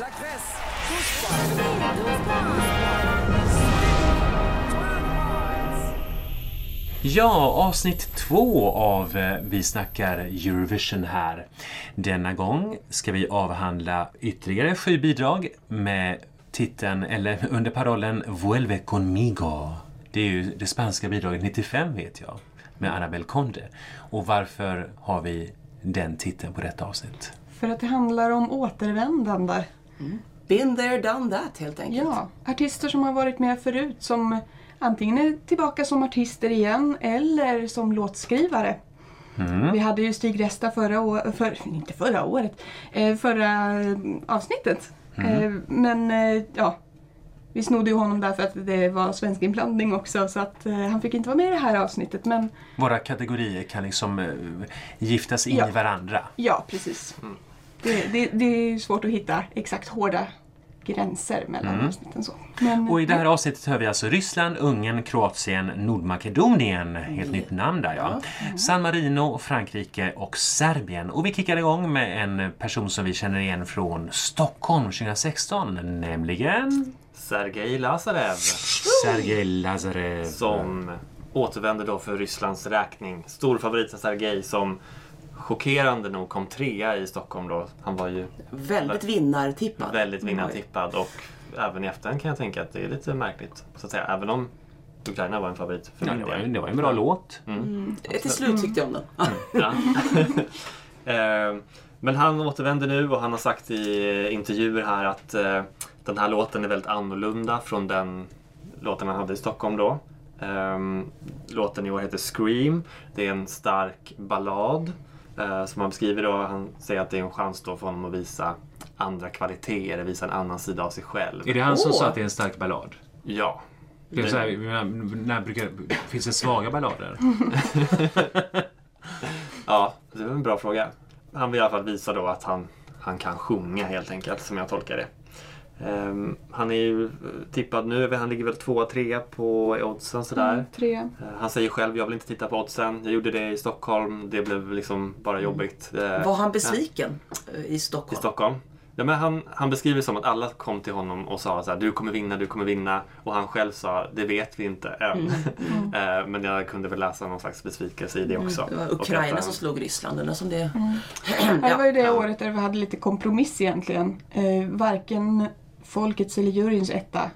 La Grèce, touche. Ja, avsnitt två av eh, Vi snackar Eurovision här. Denna gång ska vi avhandla ytterligare sju bidrag med titeln, eller under parollen Vuelve conmigo. Det är ju det spanska bidraget 95 vet jag, med Annabel Conde. Och varför har vi den titeln på detta avsnitt? För att det handlar om återvändande. Been there, done that helt enkelt. Ja, artister som har varit med förut som antingen är tillbaka som artister igen eller som låtskrivare. Vi hade ju Stig Resta förra året, för, inte förra året, eh, förra eh, avsnittet. Eh, men eh, ja, vi snodde ju honom där för att det var svensk inblandning också så att eh, han fick inte vara med i det här avsnittet. Men Våra kategorier kan liksom eh, giftas in Ja. i varandra. ja, precis. Det, det, det är svårt att hitta exakt hårda gränser mellan avsnitten. Så. Men, Och i det här avsnittet hör vi alltså Ryssland, Ungern, Kroatien, Nordmakedonien, helt nytt namn där ja. San Marino, Frankrike och Serbien. Och vi kickar igång med en person som vi känner igen från Stockholm 2016, nämligen Sergej Lazarev Sergej Lazarev. som återvänder då för Rysslands räkning. Stor favorit Sergej som chockerande nog kom trea i Stockholm då. Han var ju Väldigt vinnartippad. väldigt vinnartippad och även i efterhand kan jag tänka att det är lite märkligt. Så att säga. Även om Ukraina var en favorit för Ja, det, var, det var en bra låt. Eh, Till slut tyckte jag om den. Ja. Eh, Men han återvänder nu och han har sagt i intervjuer här att eh, den här låten är väldigt annorlunda från den låten han hade i Stockholm då. Ehm, Låten i år heter Scream. Det är en stark ballad som han beskriver då. Han säger att det är en chans då för honom att visa andra kvaliteter, visa en annan sida av sig själv. Är det han som sa att det är en stark ballad? Ja. Det är så här, när, när brukar, finns det svaga ballader? Ja, det var en bra fråga. Han vill i alla fall visa då att han, han kan sjunga helt enkelt, som jag tolkar det. Ehm, han är ju eh, tippad nu, han ligger väl tvåa, trea på oddsen sådär. Mm, tre. Eh, Han säger själv, jag vill inte titta på oddsen. Jag gjorde det i Stockholm, det blev liksom bara jobbigt. Eh, Var han besviken eh, i I Stockholm? Stockholm. Ja, men han, han beskriver det som att alla kom till honom och sa så här, du kommer vinna, du kommer vinna. Och han själv sa, det vet vi inte än. Eh, men jag kunde väl läsa någon slags besvikelse i det också. Det var Ukraina att, som slog Ryssland. Undrar som det... Det var ju det Ja. året där vi hade lite kompromiss egentligen. Eh, varken folkets eller juryns etta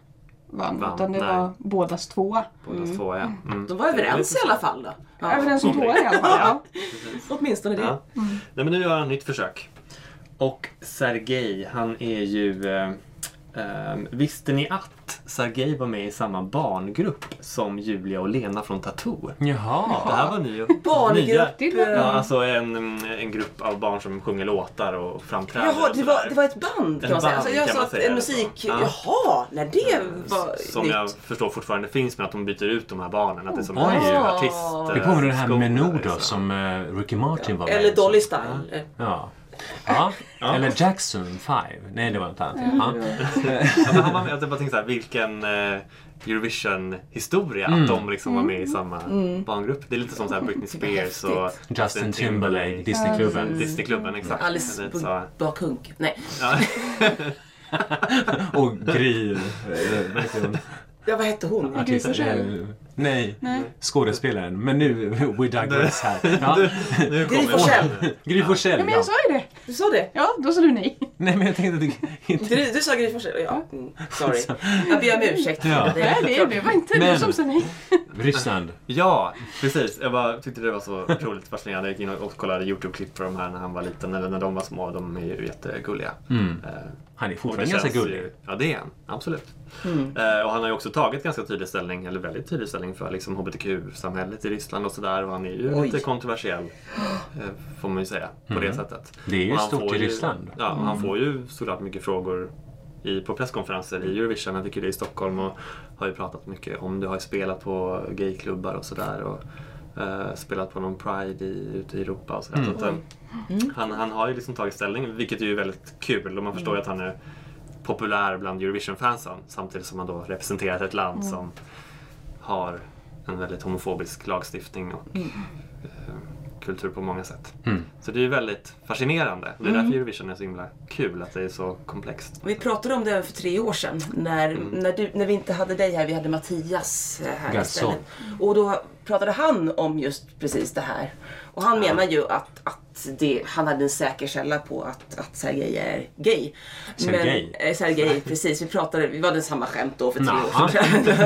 vann, Vann, utan det nej. var bådas tvåa. Båda två, ja. Mm. De var överens i alla fall då. Ja, Överens om tvåa i alla fall. Ja. Åtminstone det. Ja. Nej, men nu gör han ett nytt försök. Och Sergej, han är ju... Eh, eh, visste ni att Sergej var med i samma barngrupp som Julia och Lena från Tattoo? Det Jaha. här var ny, Barngrupp. nya- Det Ja, alltså en, en grupp av barn som sjunger låtar och framträder. Jaha, och det var, det var ett band kan Ett man säga. band, Alltså, jag kan sa man att säga en det så. musik... Ja. Jaha, när det var Som nytt. jag förstår fortfarande finns, men att de byter ut de här barnen. Att det är som Ah. artist. Det påminner om det här skola, med då, liksom. som eh, Ricky Martin var med Eller. Dolly Style. Ja. Ja. Ja. Eller Jackson 5. Nej, det var inte han. Ja. Ja, han var med, jag bara tänkte så här, vilken eh, Eurovision-historia att de liksom var med i samma barngrupp. Det är lite som så här Britney Spears och. Justin Timberlake, Disneyklubben. Disneyklubben, exakt. Alice. Bakhunk. Nej. Ja. Och Gry... vad heter hon? Ja, vad hette hon? Eh, Nej, Nej. skådespelaren. Men nu, we digress här. Ja. Nu Gry Forssell. Gry Forssell, ja, men ja. jag sa ju det. Du sa det? Ja, då sa du nej. Nej, men jag tänkte att inte... Du, du sa Gry Forssell? Ja. Mm, sorry. Jag ber om ursäkt. Ja. Det- Nej, det, det var inte Men- du som sa nej. Ryssland. Ja, precis. Jag bara tyckte det var så otroligt fascinerande. Jag gick in och kollade Youtube-klipp på de här när han var liten eller när de var små. De är ju jättegulliga. Mm. Eh, Han är fortfarande ganska gullig. ju- Ja, det är han. Absolut. Mm. Eh, och han har ju också tagit ganska tydlig ställning, eller väldigt tydlig ställning för liksom HBTQ-samhället i Ryssland och sådär. Och han är ju Oj. lite kontroversiell, eh, får man ju säga, på det sättet. Det är ju stort får i ju- Ryssland. Ja, och han får ju såklart mycket frågor i, på presskonferenser i Eurovision. Han fick ju det i Stockholm och har ju pratat mycket om det. Har ju spelat på gayklubbar och sådär. Och eh, spelat på någon Pride i, ute i Europa och sådär. Så att, eh, han, han har ju liksom tagit ställning, vilket är ju väldigt kul. Och man förstår ju att han är populär bland Eurovision-fansen. Samtidigt som han då representerar ett land som har en väldigt homofobisk lagstiftning och eh, popkultur på många sätt. Mm. Så det är ju väldigt fascinerande. Det är därför Eurovision är så himla kul, att det är så komplext. Vi pratade om det för tre år sedan när, Mm. när, du, när vi inte hade dig här, vi hade Mattias här Garçon. istället. Och då pratade han om just precis det här. Och han menar ju att, att det, han hade en säker källa på att, att Sergej är gay. Sergej? Men, eh, Sergej, precis. Vi pratade, vi hade samma skämt då för tre Naha. år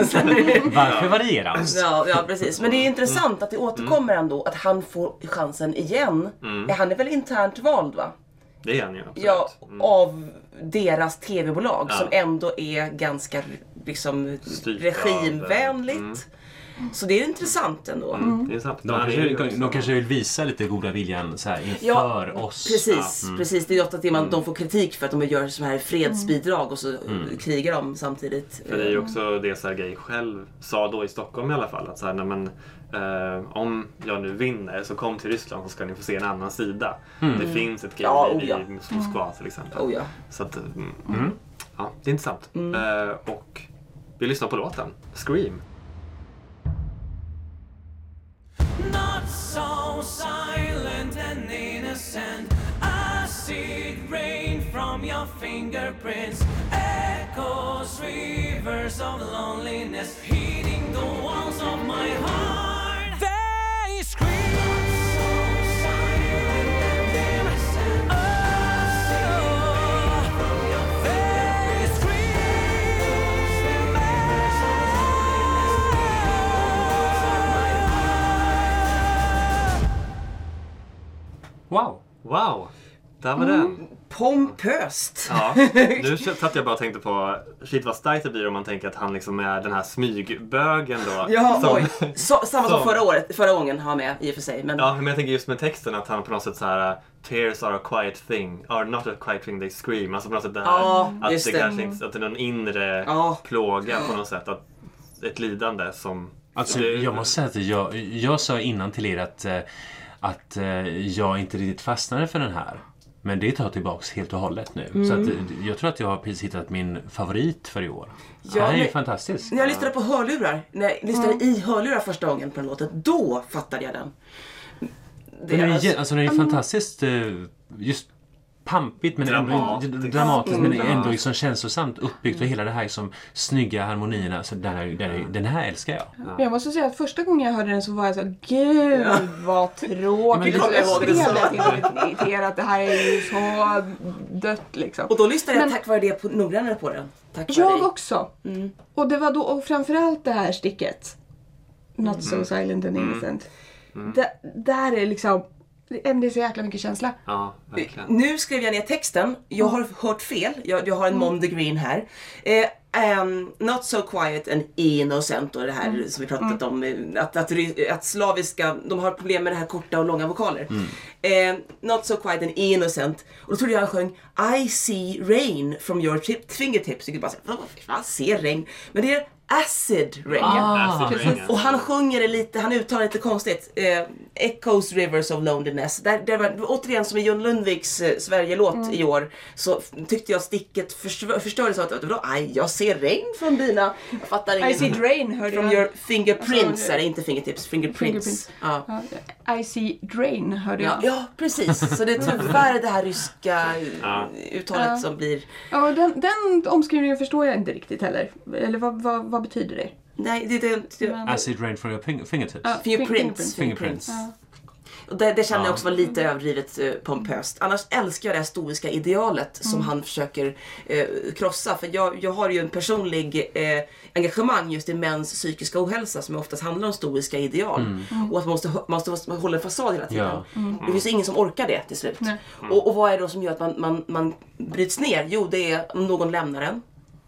sedan. Varför varieras? Ja, ja, precis. Men det är intressant att det återkommer ändå, att han får chansen igen. Mm. Han är väl internt vald va? Det är han ju absolut. Ja, Mm. av deras tv-bolag Ja. som ändå är ganska liksom, Styrt regimvänligt. Mm. Så det är intressant ändå. Mm, det är sant. De kanske, de, kanske vill visa lite goda viljan så här, inför Ja, oss. Precis, Ja, mm. precis. Det är ofta det man, de får kritik för att de gör så här fredsbidrag och så Mm. krigar de samtidigt. För det är ju också det Sergej själv sa då i Stockholm i alla fall. Att så här, nej, men, eh, om jag nu vinner så kom till Ryssland så ska ni få se en annan sida. Det finns ett Ja, gayliv oh ja. i Moskva till exempel. Oh ja. Så att, mm, Ja, det är intressant. Eh, och vi lyssnar på låten. Scream. Not so silent and innocent. Acid rain from your fingerprints. Echoes, rivers of loneliness. Heating the walls of my heart. Wow! Wow! Där var den. Pompöst. Ja, nu satt jag bara och tänkte på, shit vad starkt det blir om man tänker att han liksom är den här smygbögen då. Ja, som, oj. Så, samma som som- förra året, förra gången har jag med i och för sig. Men Ja, men jag tänker just med texten att han på något sätt så här Tears are a quiet thing, are not a quiet thing they scream. Alltså på något sätt det här Ja, att det, det. kanske inte, att det är någon inre Ja. plåga på något sätt. Att, ett lidande som... Alltså, det- jag måste säga att jag, jag sa innan till er att, eh, att eh, jag inte riktigt fastnade för den här. Men det tar jag tillbaks helt och hållet nu. Så att, eh, jag tror att jag har precis hittat min favorit för i år. Ja, den är ju fantastisk. när jag lyssnade på hörlurar, när jag lyssnade i hörlurar första gången på den låten, då fattade jag den. Det Den är, ju- alltså, den är ju fantastiskt eh, just pampigt men ändå Dramatiskt. dramatiskt men Mm. ändå liksom känslosamt uppbyggt och hela det här liksom snygga harmonierna. Så den, här, den, här, den här älskar jag. Men jag måste säga att första gången jag hörde den så var jag så gud vad tråkigt. det kommer jag det det er att det här är ju så dött liksom. Och då lyssnade jag Men- tack vare det på, noggrannare på den. Tack Jag dig. också. Och det var då, och framförallt det här sticket. Not Mm. so silent and innocent. Där, där är liksom, det är så jäkla mycket känsla. Ja, verkligen. Nu skrev jag ner texten. Jag har hört fel. Jag, jag har en Mom the Green här. Eh, um, not so quiet and innocent och det här som vi pratat om. eh, Att, att, att slaviska, de har problem med det här korta och långa vokaler. Eh, not so quiet and innocent. Och då trodde jag han sjöng I see rain from your tip, fingertips. Jag bara, vad fan ser regn? Men det är acid rain. Acid precis. Rain, ja. Och han sjunger det lite, han uttalar det lite konstigt. Eh, Echoes Rivers of Loneliness. Där, där var, återigen som i Jon Lundviks eh, Sverige-låt i år så tyckte jag sticket förstör, förstördes av att vadå, aj jag ser regn från dina... Jag fattar I see ingenting. drain hörde From jag. your fingerprints Alltså, är det, inte fingertips. Fingerprints. Fingerprints. Ja. Ja, I see drain hörde Ja, jag. ja, precis. Så det är tyvärr det här ryska Ja. uttalet Ja. som blir... Ja, den, den omskrivningen förstår jag inte riktigt heller. Eller vad, vad, vad betyder det? Nej, det, det, det, Men- Acid rain from your fing- fingertips. Ja. Fingerprints. Fingerprints. Fingerprints. Ja. Och det, det känner jag Ja. också var lite överdrivet eh, pompöst. Annars älskar jag det här stoiska idealet som han försöker eh, krossa. För jag, jag har ju en personlig eh, engagemang just i mäns psykiska ohälsa som oftast handlar om stoiska ideal. Och att man måste, hå- man måste hålla en fasad hela tiden. Ja. Det finns ingen som orkar det till slut. Nej. Och, och vad är det då som gör att man, man, man bryts ner? Jo, det är om någon lämnar en.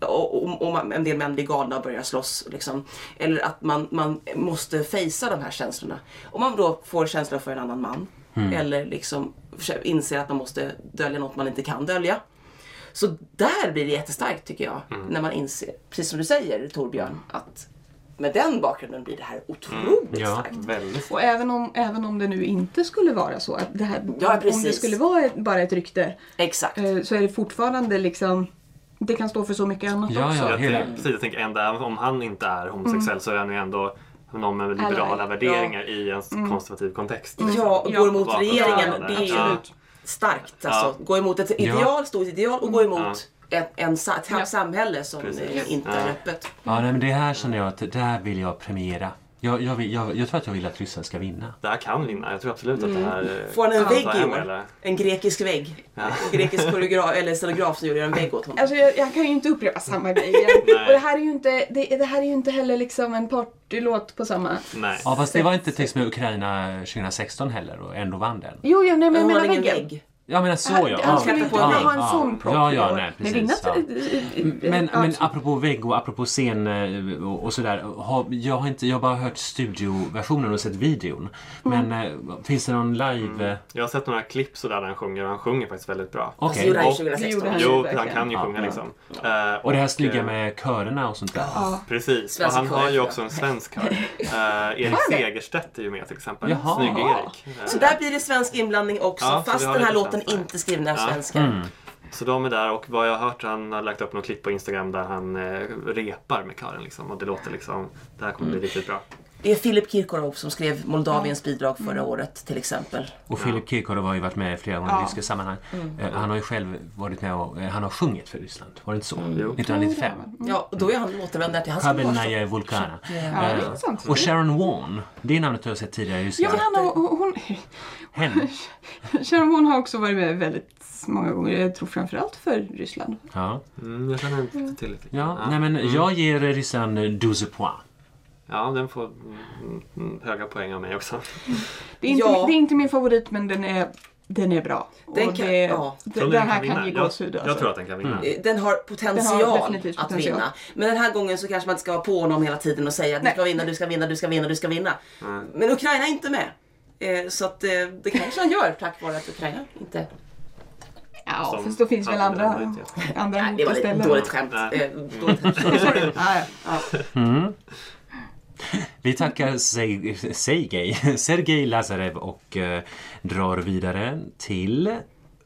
Och, och, och man- en del män blir galna och börjar slåss. Liksom. Eller att man, man måste fejsa de här känslorna. Om man då får känslor för en annan man. Eller liksom inser att man måste dölja något man inte kan dölja. Så där blir det jättestarkt tycker jag. När man inser, precis som du säger Torbjörn, att med den bakgrunden blir det här otroligt Ja. starkt. Väldigt Och även om, även om det nu inte skulle vara så, att det här, Ja, om det skulle vara ett, bara ett rykte, Exakt. eh, så är det fortfarande liksom, det kan stå för så mycket annat Ja, också. ja. Jag hela- tänker, precis, jag tänker ändå, även om han inte är homosexuell så är han ju ändå någon med liberala värderingar i en konservativ kontext. Ja, och Ja. går emot Vara regeringen. Det är ju Ja. starkt. Alltså. Gå emot ett Ja. ideal, stort ideal och gå emot ett en, ett Ja. samhälle som Precis. inte är Ja. öppet. Ja, nej, men det här känner jag att det här vill jag premiera. Jag, jag, vill, jag, jag tror att jag vill att Ryssland ska vinna. Det här kan vinna. Jag tror absolut att det här... eh, Får han en vägg i år? En grekisk vägg. En grekisk koreograf eller scenograf som gjorde en vägg åt honom. Alltså jag, jag kan ju inte upprepa samma grej igen. Och det här är ju inte, det, det här är ju inte heller liksom en partylåt på samma... Nej. Ja, fast det var inte text med Ukraina 2016 heller och ändå vann den. Jo, jo, nej men jag menar väggen. vägg. Jag menar så Han, ja. han ja, skulle klättra inte ha en sån propp Ja, ja, nej, Men precis. ja. Men, ja, men så- apropå vägg och apropå scen eh, och, och sådär. Har, jag, har inte, jag har bara hört studioversionen och sett videon. Men eh, finns det någon live... eh, Jag har sett några klipp sådär där han sjunger och han sjunger faktiskt väldigt bra. Okej. Alltså gjorde han Och- 2016. Det gjorde han. Jo, han kan ju Ja, sjunga ja. liksom. Eh, Och det här snygga eh, med körerna och sånt där. Ja. Precis, och han har ju ja. också en svensk kör. Uh, Erik? Segerstedt är ju med till exempel. Jaha. Snygge Erik. Eh, Så där blir det svensk inblandning också, Ja, så fast vi har den här lite låten svenskar. inte är skriven av Ja. svenskar. Mm. Så de är där och vad jag har hört, han har lagt upp något klipp på Instagram där han eh, repar med kören liksom. Och det låter liksom, det här kommer bli riktigt bra. Det är Filip Kirkorov som skrev Moldaviens bidrag förra året till exempel. Och Filip Kirkorov har ju varit med flera gånger i Ja. ryska sammanhang. Eh, Han har ju själv varit med och eh, han har sjungit för Ryssland. Var det inte så? Jo. 1995. Ja, och då är han återvändare till hans Kabelnaja Vulkana. Ja, är Eh, intressant. och Sharon Wan. Det namnet har jag sett tidigare i ryska. Ja, men han har, hon, Henne. Sharon Moon har också varit med väldigt många gånger. Jag tror framförallt för Ryssland. Ja. Mm, jag känner inte till det. Ja, nej men jag ger Ryssland 12 poäng. Ja, den får mm, mm, höga poäng av mig också. Det är inte, Ja. det är inte min favorit men den är, den är bra. Den kan- det, ja. ni den här kan vinna? ge jag, gåshud. jag alltså. tror att den kan vinna. Mm. Den har potential Den har att potential. vinna. Men den här gången så kanske man inte ska vara på honom hela tiden och säga du Nej. ska vinna, du ska vinna, du ska vinna, du ska vinna. Mm. Men Ukraina är inte med. Eh, Så att eh, det kanske han gör tack vare att Ukraina inte... Ja, Som fast då finns väl andra, andra hot det var istället. dåligt skämt. Eh, dåligt skämt. Ja, ja. Mm. Vi tackar Sergej, Sergej, Sergej Lazarev och eh, drar vidare till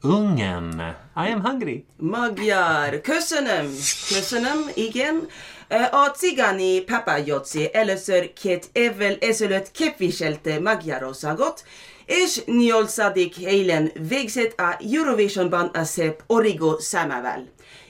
Ungern. I am hungry. Magyar, köszönöm, köszönöm, igen. Eh, a cigani papajocsi először két évvel ezelőtt képviselte Magyarországot, és nyolcadik helyen végzett a Eurovisionban a szép Origo számával.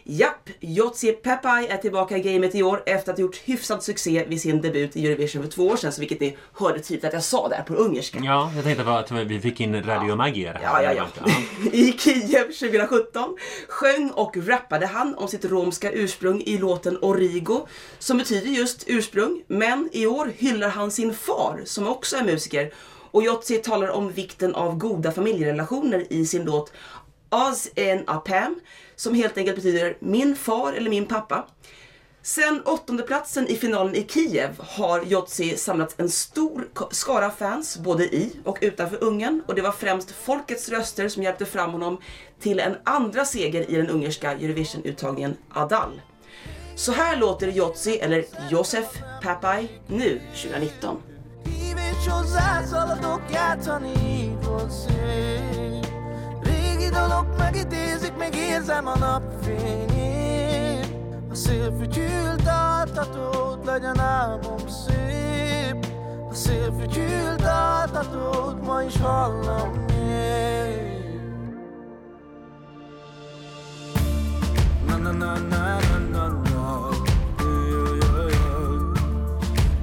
Japp, Jotsi Pepai är tillbaka i gamet i år efter att ha gjort hyfsad succé vid sin debut i Eurovision för två år sedan, så vilket ni hörde tydligt att jag sa där på ungerska. Ja, jag tänkte bara att vi fick in Radio Magyar. här. Ja, ja, ja. I Kiev 2017 sjöng och rappade han om sitt romska ursprung i låten Origo, som betyder just ursprung. Men i år hyllar han sin far, som också är musiker. Och Jotzi talar om vikten av goda familjerelationer i sin låt Az en apam, som helt enkelt betyder min far eller min pappa. Sen åttondeplatsen i finalen i Kiev har Jotsi samlat en stor skara fans både i och utanför Ungern och det var främst folkets röster som hjälpte fram honom till en andra seger i den ungerska Eurovision-uttagningen Adal. Så här låter Jotsi, eller Josef Papai, nu 2019. Dalok megidézik, még érzem a napfényét. A szél fütyült altatót legyen álmom szép. A szél fütyült altatót ma is hallom még. Na na na na na na na.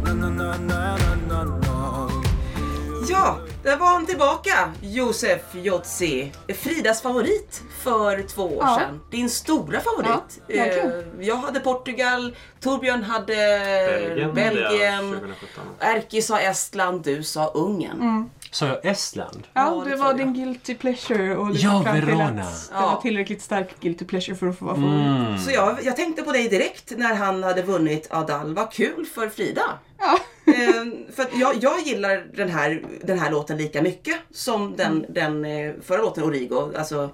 Na na na na na na na Ja, där var han tillbaka, Josef Jotzi. Fridas favorit för två år Ja. sedan. Din stora favorit. Ja. Eh, jag hade Portugal, Torbjörn hade Belgien, Belgien, det är 2017. Erki sa Estland, du sa Ungern. Sa jag Estland? Ja, Ja, det var jag. din guilty pleasure och du Ja, Verona. det Ja. var tillräckligt stark guilty pleasure för att få vara favorit. Mm. Så jag, jag tänkte på dig direkt när han hade vunnit Adal. Vad kul för Frida. Ja. Eh, för jag, jag gillar den här, den här låten lika mycket som den, den eh, förra låten Origo. Alltså,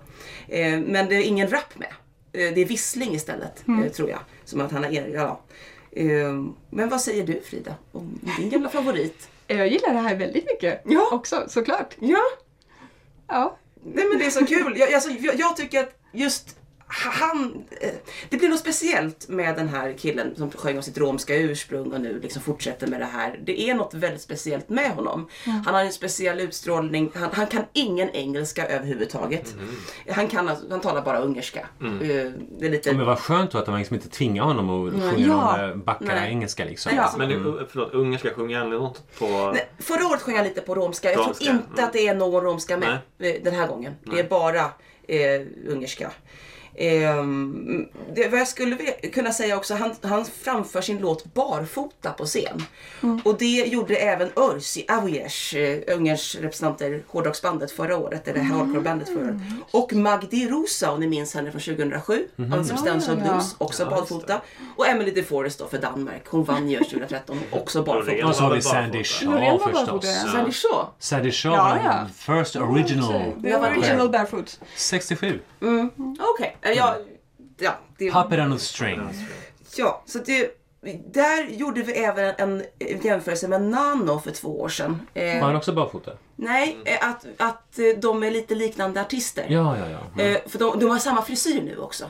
eh, men det är ingen rap med. Eh, det är vissling istället, eh, tror jag. Som att han har, ja. eh, men vad säger du Frida om din gamla favorit? Jag gillar det här väldigt mycket Ja. också såklart. Ja, Ja. nej men det är så kul. Jag, alltså, jag, jag tycker att just han, eh, det blir något speciellt med den här killen som sjöng om sitt romska ursprung och nu liksom fortsätter med det här. Det är något väldigt speciellt med honom. Han har en speciell utstrålning. Han, han kan ingen engelska överhuvudtaget. Han, kan, han talar bara ungerska. Eh, Det är lite... Men vad skönt då att de liksom inte tvingar honom att sjunga Ja. Nej. engelska liksom. Nej, Ja. Men nu, förlåt, ungerska, sjunger han något på... Nej, förra året sjöng jag lite på romska. Jag Romska, tror inte mm. att det är någon romska med eh, den här gången. Det är bara eh, ungerska. Ehm, det, vad jag skulle kunna säga också, han, han framför sin låt barfota på scen. Och det gjorde även Örsi Avuyes, eh, Ungerns representanter, hårdrocksbandet förra året, eller hardcore-bandet förra året. Och Magdi Rosa, om ni minns henne från 2007, mm Ja, ja, ja. Blues, också Ja, barfota. Och Emily DeForest då för Danmark, hon vann ju 2013, också barfota. Och så har vi. Sandy Shaw förstås. Sandy Shaw. Sandy Shaw Ja, ja. first original. Var original barefoot. 67. Okej, okay. Jag... Ja, det, Puppet on a string. ja, så det... Där gjorde vi även en jämförelse med Nano för två år sedan. Eh, Var han också barfota? Nej, eh, att, att eh, de är lite liknande artister. Ja, ja, ja. Eh, för de, de har samma frisyr nu också.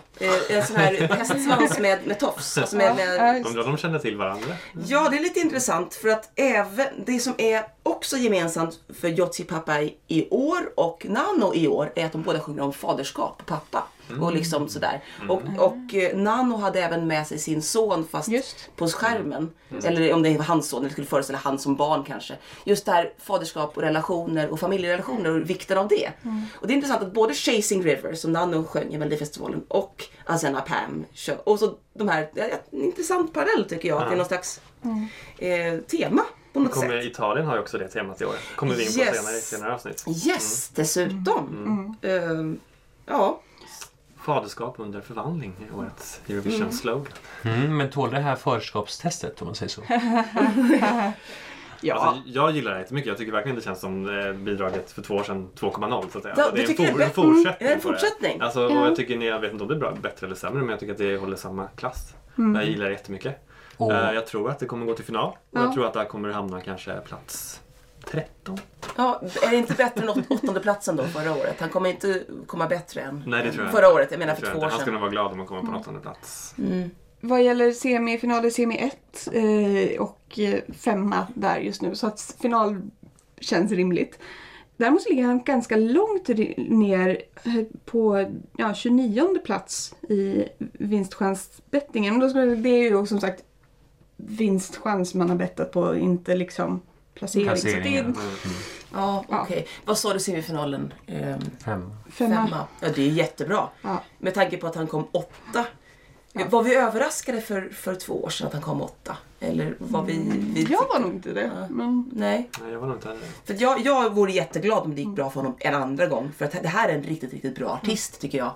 En sån här hästsvans med, med tofs. Alltså med, med, Undrar om de känner till varandra? Ja, det är lite intressant för att även det som är också gemensamt för Jotsi pappa i- år och Nano i år är att de båda sjunger om faderskap och pappa. Och liksom sådär. Och, och eh, Nano hade även med sig sin son fast Just. på skärmen. Eller om det var hans son, eller skulle föreställa han som barn kanske. Just det här faderskap och relationer och familjerelationer och vikten av det. Och det är intressant att både Chasing River som Nano sjöng i Melodifestivalen och Azena Pam. Och så de här, ja, en intressant parallell tycker jag. Att det är någon slags eh, tema på något Kommer, sätt. Italien har ju också det temat i år. kommer vi in på Yes. senare i senare avsnitt. Yes, dessutom. Eh, ja. Faderskap under förvandling i årets Eurovision-slogan. Mm, men tål det här förskapstestet om man säger så? Ja. Alltså, jag gillar det jättemycket. Jag tycker verkligen det känns som eh, bidraget för två år sedan 2.0 så att säga. Ja, Alltså, det är en, for, det är en fortsättning Mm, en på det. fortsättning. Alltså, och jag, tycker, jag vet inte om det är bra, bättre eller sämre men jag tycker att det håller samma klass. Jag gillar det jättemycket. Eh, jag tror att det kommer gå till final. Och Ja. jag tror att det här kommer hamna kanske plats 13. ja, är det inte bättre än åt- åttonde platsen då förra året? Han kommer inte komma bättre än Nej, det tror jag förra inte. året. Jag menar Jag för tror två år Han skulle sedan. vara glad om han kommer på åttonde plats. Vad gäller semifinaler, semi 1 eh, och eh, femma där just nu. Så att final känns rimligt. Däremot ligger han ganska långt ner eh, på ja, 29 plats i vinstchansbettingen. Men Då skulle, det är ju som sagt vinstchans man har bettat på, inte liksom placering. Placeringen. Så det är Ja, Ja. okej. Vad sa du semifinalen? Ehm, Fem. femma. femma. Ja, det är jättebra. Ja. Med tanke på att han kom åtta. Var vi överraskade för, för två år sedan att han kom åtta? Eller var vi... vi Jag var nog inte det. Men Nej. Nej, jag var nog inte heller För jag, jag vore jätteglad om det gick bra för honom en andra gång. För att det här är en riktigt, riktigt bra artist tycker jag.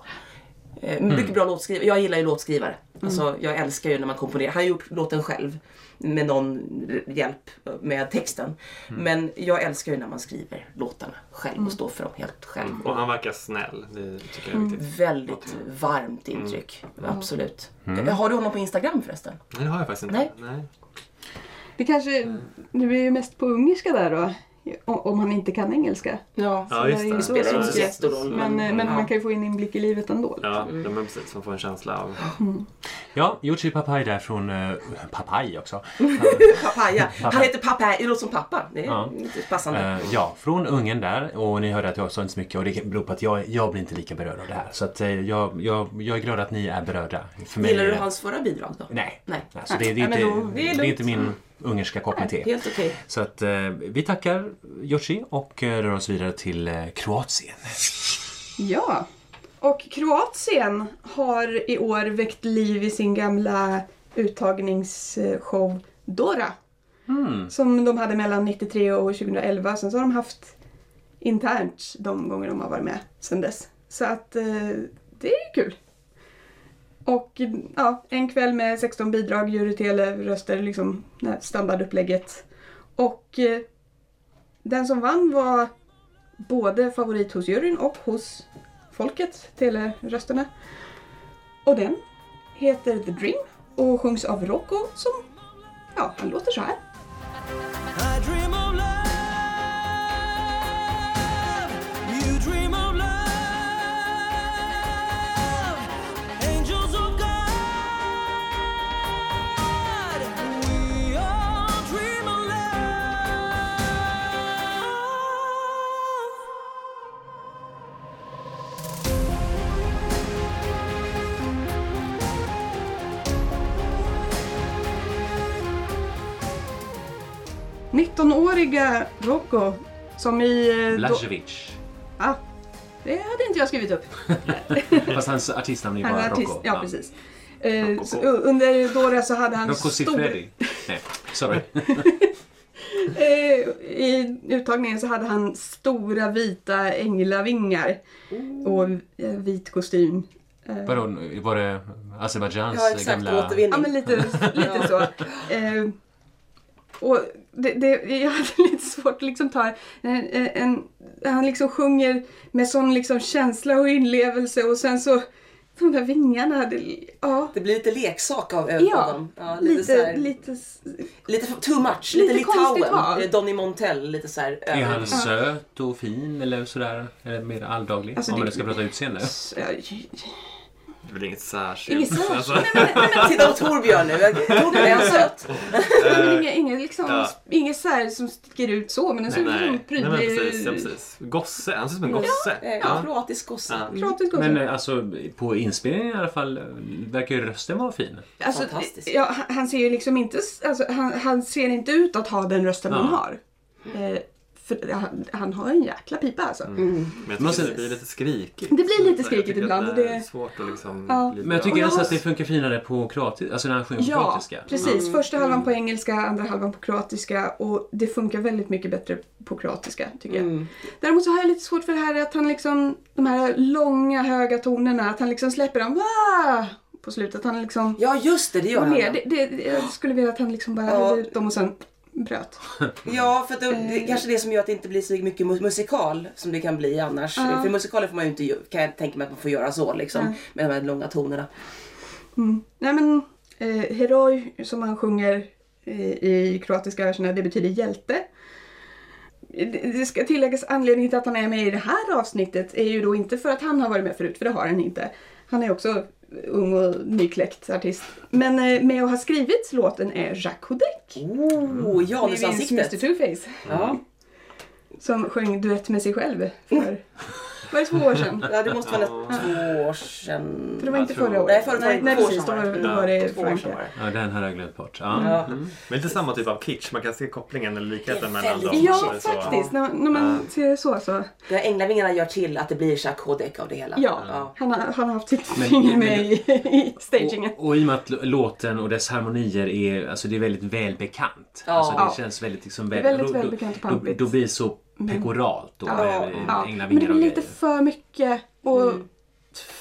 Eh, mycket bra låtskrivare. Jag gillar ju låtskrivare. Alltså, jag älskar ju när man komponerar. Han har gjort låten själv med någon hjälp med texten. Men jag älskar ju när man skriver låtarna själv och står för dem helt själv. Och han verkar snäll. Det tycker jag är viktigt. Väldigt varmt intryck. Absolut. Eh, Har du honom på Instagram förresten? Nej, det har jag faktiskt inte. Nej. Nej. det kanske, det blir ju mest på ungerska där då. Om han inte kan engelska. Ja. Ja, just det är det. Det spelar så inte så jättestor roll. Men, eh, men ja. man kan ju få en inblick i livet ändå. Ja, ja, men precis. Man får en känsla av... Ja, Yuji Papai där från uh, Papai också. Papaya. Han heter Papaya. Det låter som pappa. Det är Ja. passande. Eh, ja, från Ungern där. Och ni hörde att jag sa inte så mycket och det beror på att jag, jag blir inte lika berörd av det här. Så att, eh, jag, jag, jag är glad att ni är berörda. För mig, Gillar du är- hans förra bidrag då? Nej. Nej. Alltså, det, det, är inte, det, det är är lugnt. inte min ungerska kopp med te. Helt okej. Så att eh, vi tackar Yoshi och eh, rör oss vidare till eh, Kroatien. Ja. Och Kroatien har i år väckt liv i sin gamla uttagningsshow Dora. Som de hade mellan 93 och 2011. Sen så har de haft internt de gånger de har varit med sen dess. Så att eh, det är kul. Och ja, en kväll med 16 bidrag, jury, tele, röster, liksom det standardupplägget. Och eh, den som vann var både favorit hos juryn och hos folket, telerösterna. Och den heter The Dream och sjungs av Rocco som, ja, han låter så här. 19-åriga Rocco som i... eh, då-. Ah, det hade inte jag skrivit upp. Fast hans artistnamn är ju Han bara är artist, Rocco. ja precis. Eh, Rocco. så, u- under Dora så hade han Rocco stor... Siffredi. Nej, sorry. Eh, I uttagningen så hade han stora vita änglavingar och eh, vit kostym. Eh, Vadå, var det Azerbajdzjans Ja, exakt. gamla... Återvinning. Ja men lite, lite så. Eh, och det, det, jag hade lite svårt att liksom ta en, en, Han liksom sjunger med sån liksom känsla och inlevelse och sen så de där vingarna. Det, ja, Det blir lite leksak av Ja, ögonen. Ja, lite, så lite, här, lite, lite too much. lite Lite, Litauen. Eh, Donny Montell. Lite så här, Är han söt och fin eller sådär? Eller mer alldaglig? Alltså, Om man det- nu ska prata utseende. ja, Det är väl inget särskilt. Inget särskilt. Alltså, Titta på Torbjörn nu. Torbjörn, är han söt? men inget, inget, liksom, Ja. inget så här som sticker ut så men en sån nej, nej, nej, men prydlig... precis, ja, precis. Gosse, han ser ut som en gosse. Eh, Ja. Kroatisk gosse. Ja. Kroatisk också. Men eh, alltså på inspelningen i alla fall eh, verkar ju rösten vara fin. Alltså, Fantastiskt. ja, han- han ser ju liksom inte, alltså, han, han ser inte ut att ha den rösten Ja. man har. Eh, för han, han har en jäkla pipa alltså. Men jag tycker det blir lite skrikigt. Det blir lite skrikigt ibland, Det är svårt att liksom... Ja. Men jag tycker har- att det funkar finare på kroatiska, alltså när han sjunger på Ja, kroatiska. precis. Första halvan på engelska, andra halvan på kroatiska och det funkar väldigt mycket bättre på kroatiska tycker jag. Mm. Däremot så har jag lite svårt för det här att han liksom, de här långa höga tonerna, att han liksom släpper dem "Wah!" på slutet. Han liksom Ja, just det. Det gör han. mer. Det, det, jag skulle vilja att han liksom bara Ja. ut dem och sen bröt. Ja, för att det, det är kanske det som gör att det inte blir så mycket mu- musikal som det kan bli annars. Ja. För musikaler får man ju inte, kan jag tänka mig att man får göra så liksom. Nej. Med de här långa tonerna. Mm. Nej men, eh, heroj som han sjunger eh, i kroatiska verserna, det betyder hjälte. Det det ska tilläggas anledningen till att han är med i det här avsnittet är ju då inte för att han har varit med förut, för det har han inte. Han är också ung och nykläckt artist. Men eh, med och har skrivit låten är Jacques Houdek. Oh, Janusansiktet. Mr Two-Face. Ja. Som sjöng duett med sig själv för, var det två år sedan? ja, det måste vara två år sedan. För det var inte tror- förra året. Nej, förut var det nej, två år precis. Då sedan var, var det. då var det Två år sedan Frankrike. Ja, den här har jag glömt bort. Ja. Ja. Men lite samma typ av kitsch, man kan se kopplingen eller likheten mellan dem. Ja, Så det är så- faktiskt. När, när man ser det så så. Här änglavingarna gör till att det blir Jacques Houdek av det hela. Ja, ja. Han, har, han har haft sitt finger med i, i stagingen. Och, och i och med att låten och dess harmonier är, alltså det är väldigt välbekant. Ja. Alltså det Ja. känns väldigt liksom Det är väl, väldigt då, välbekant och då, pampigt. då blir det så pekoralt och Ja, ja. Men änglavingar det och blir lite grejer. för mycket och Mm.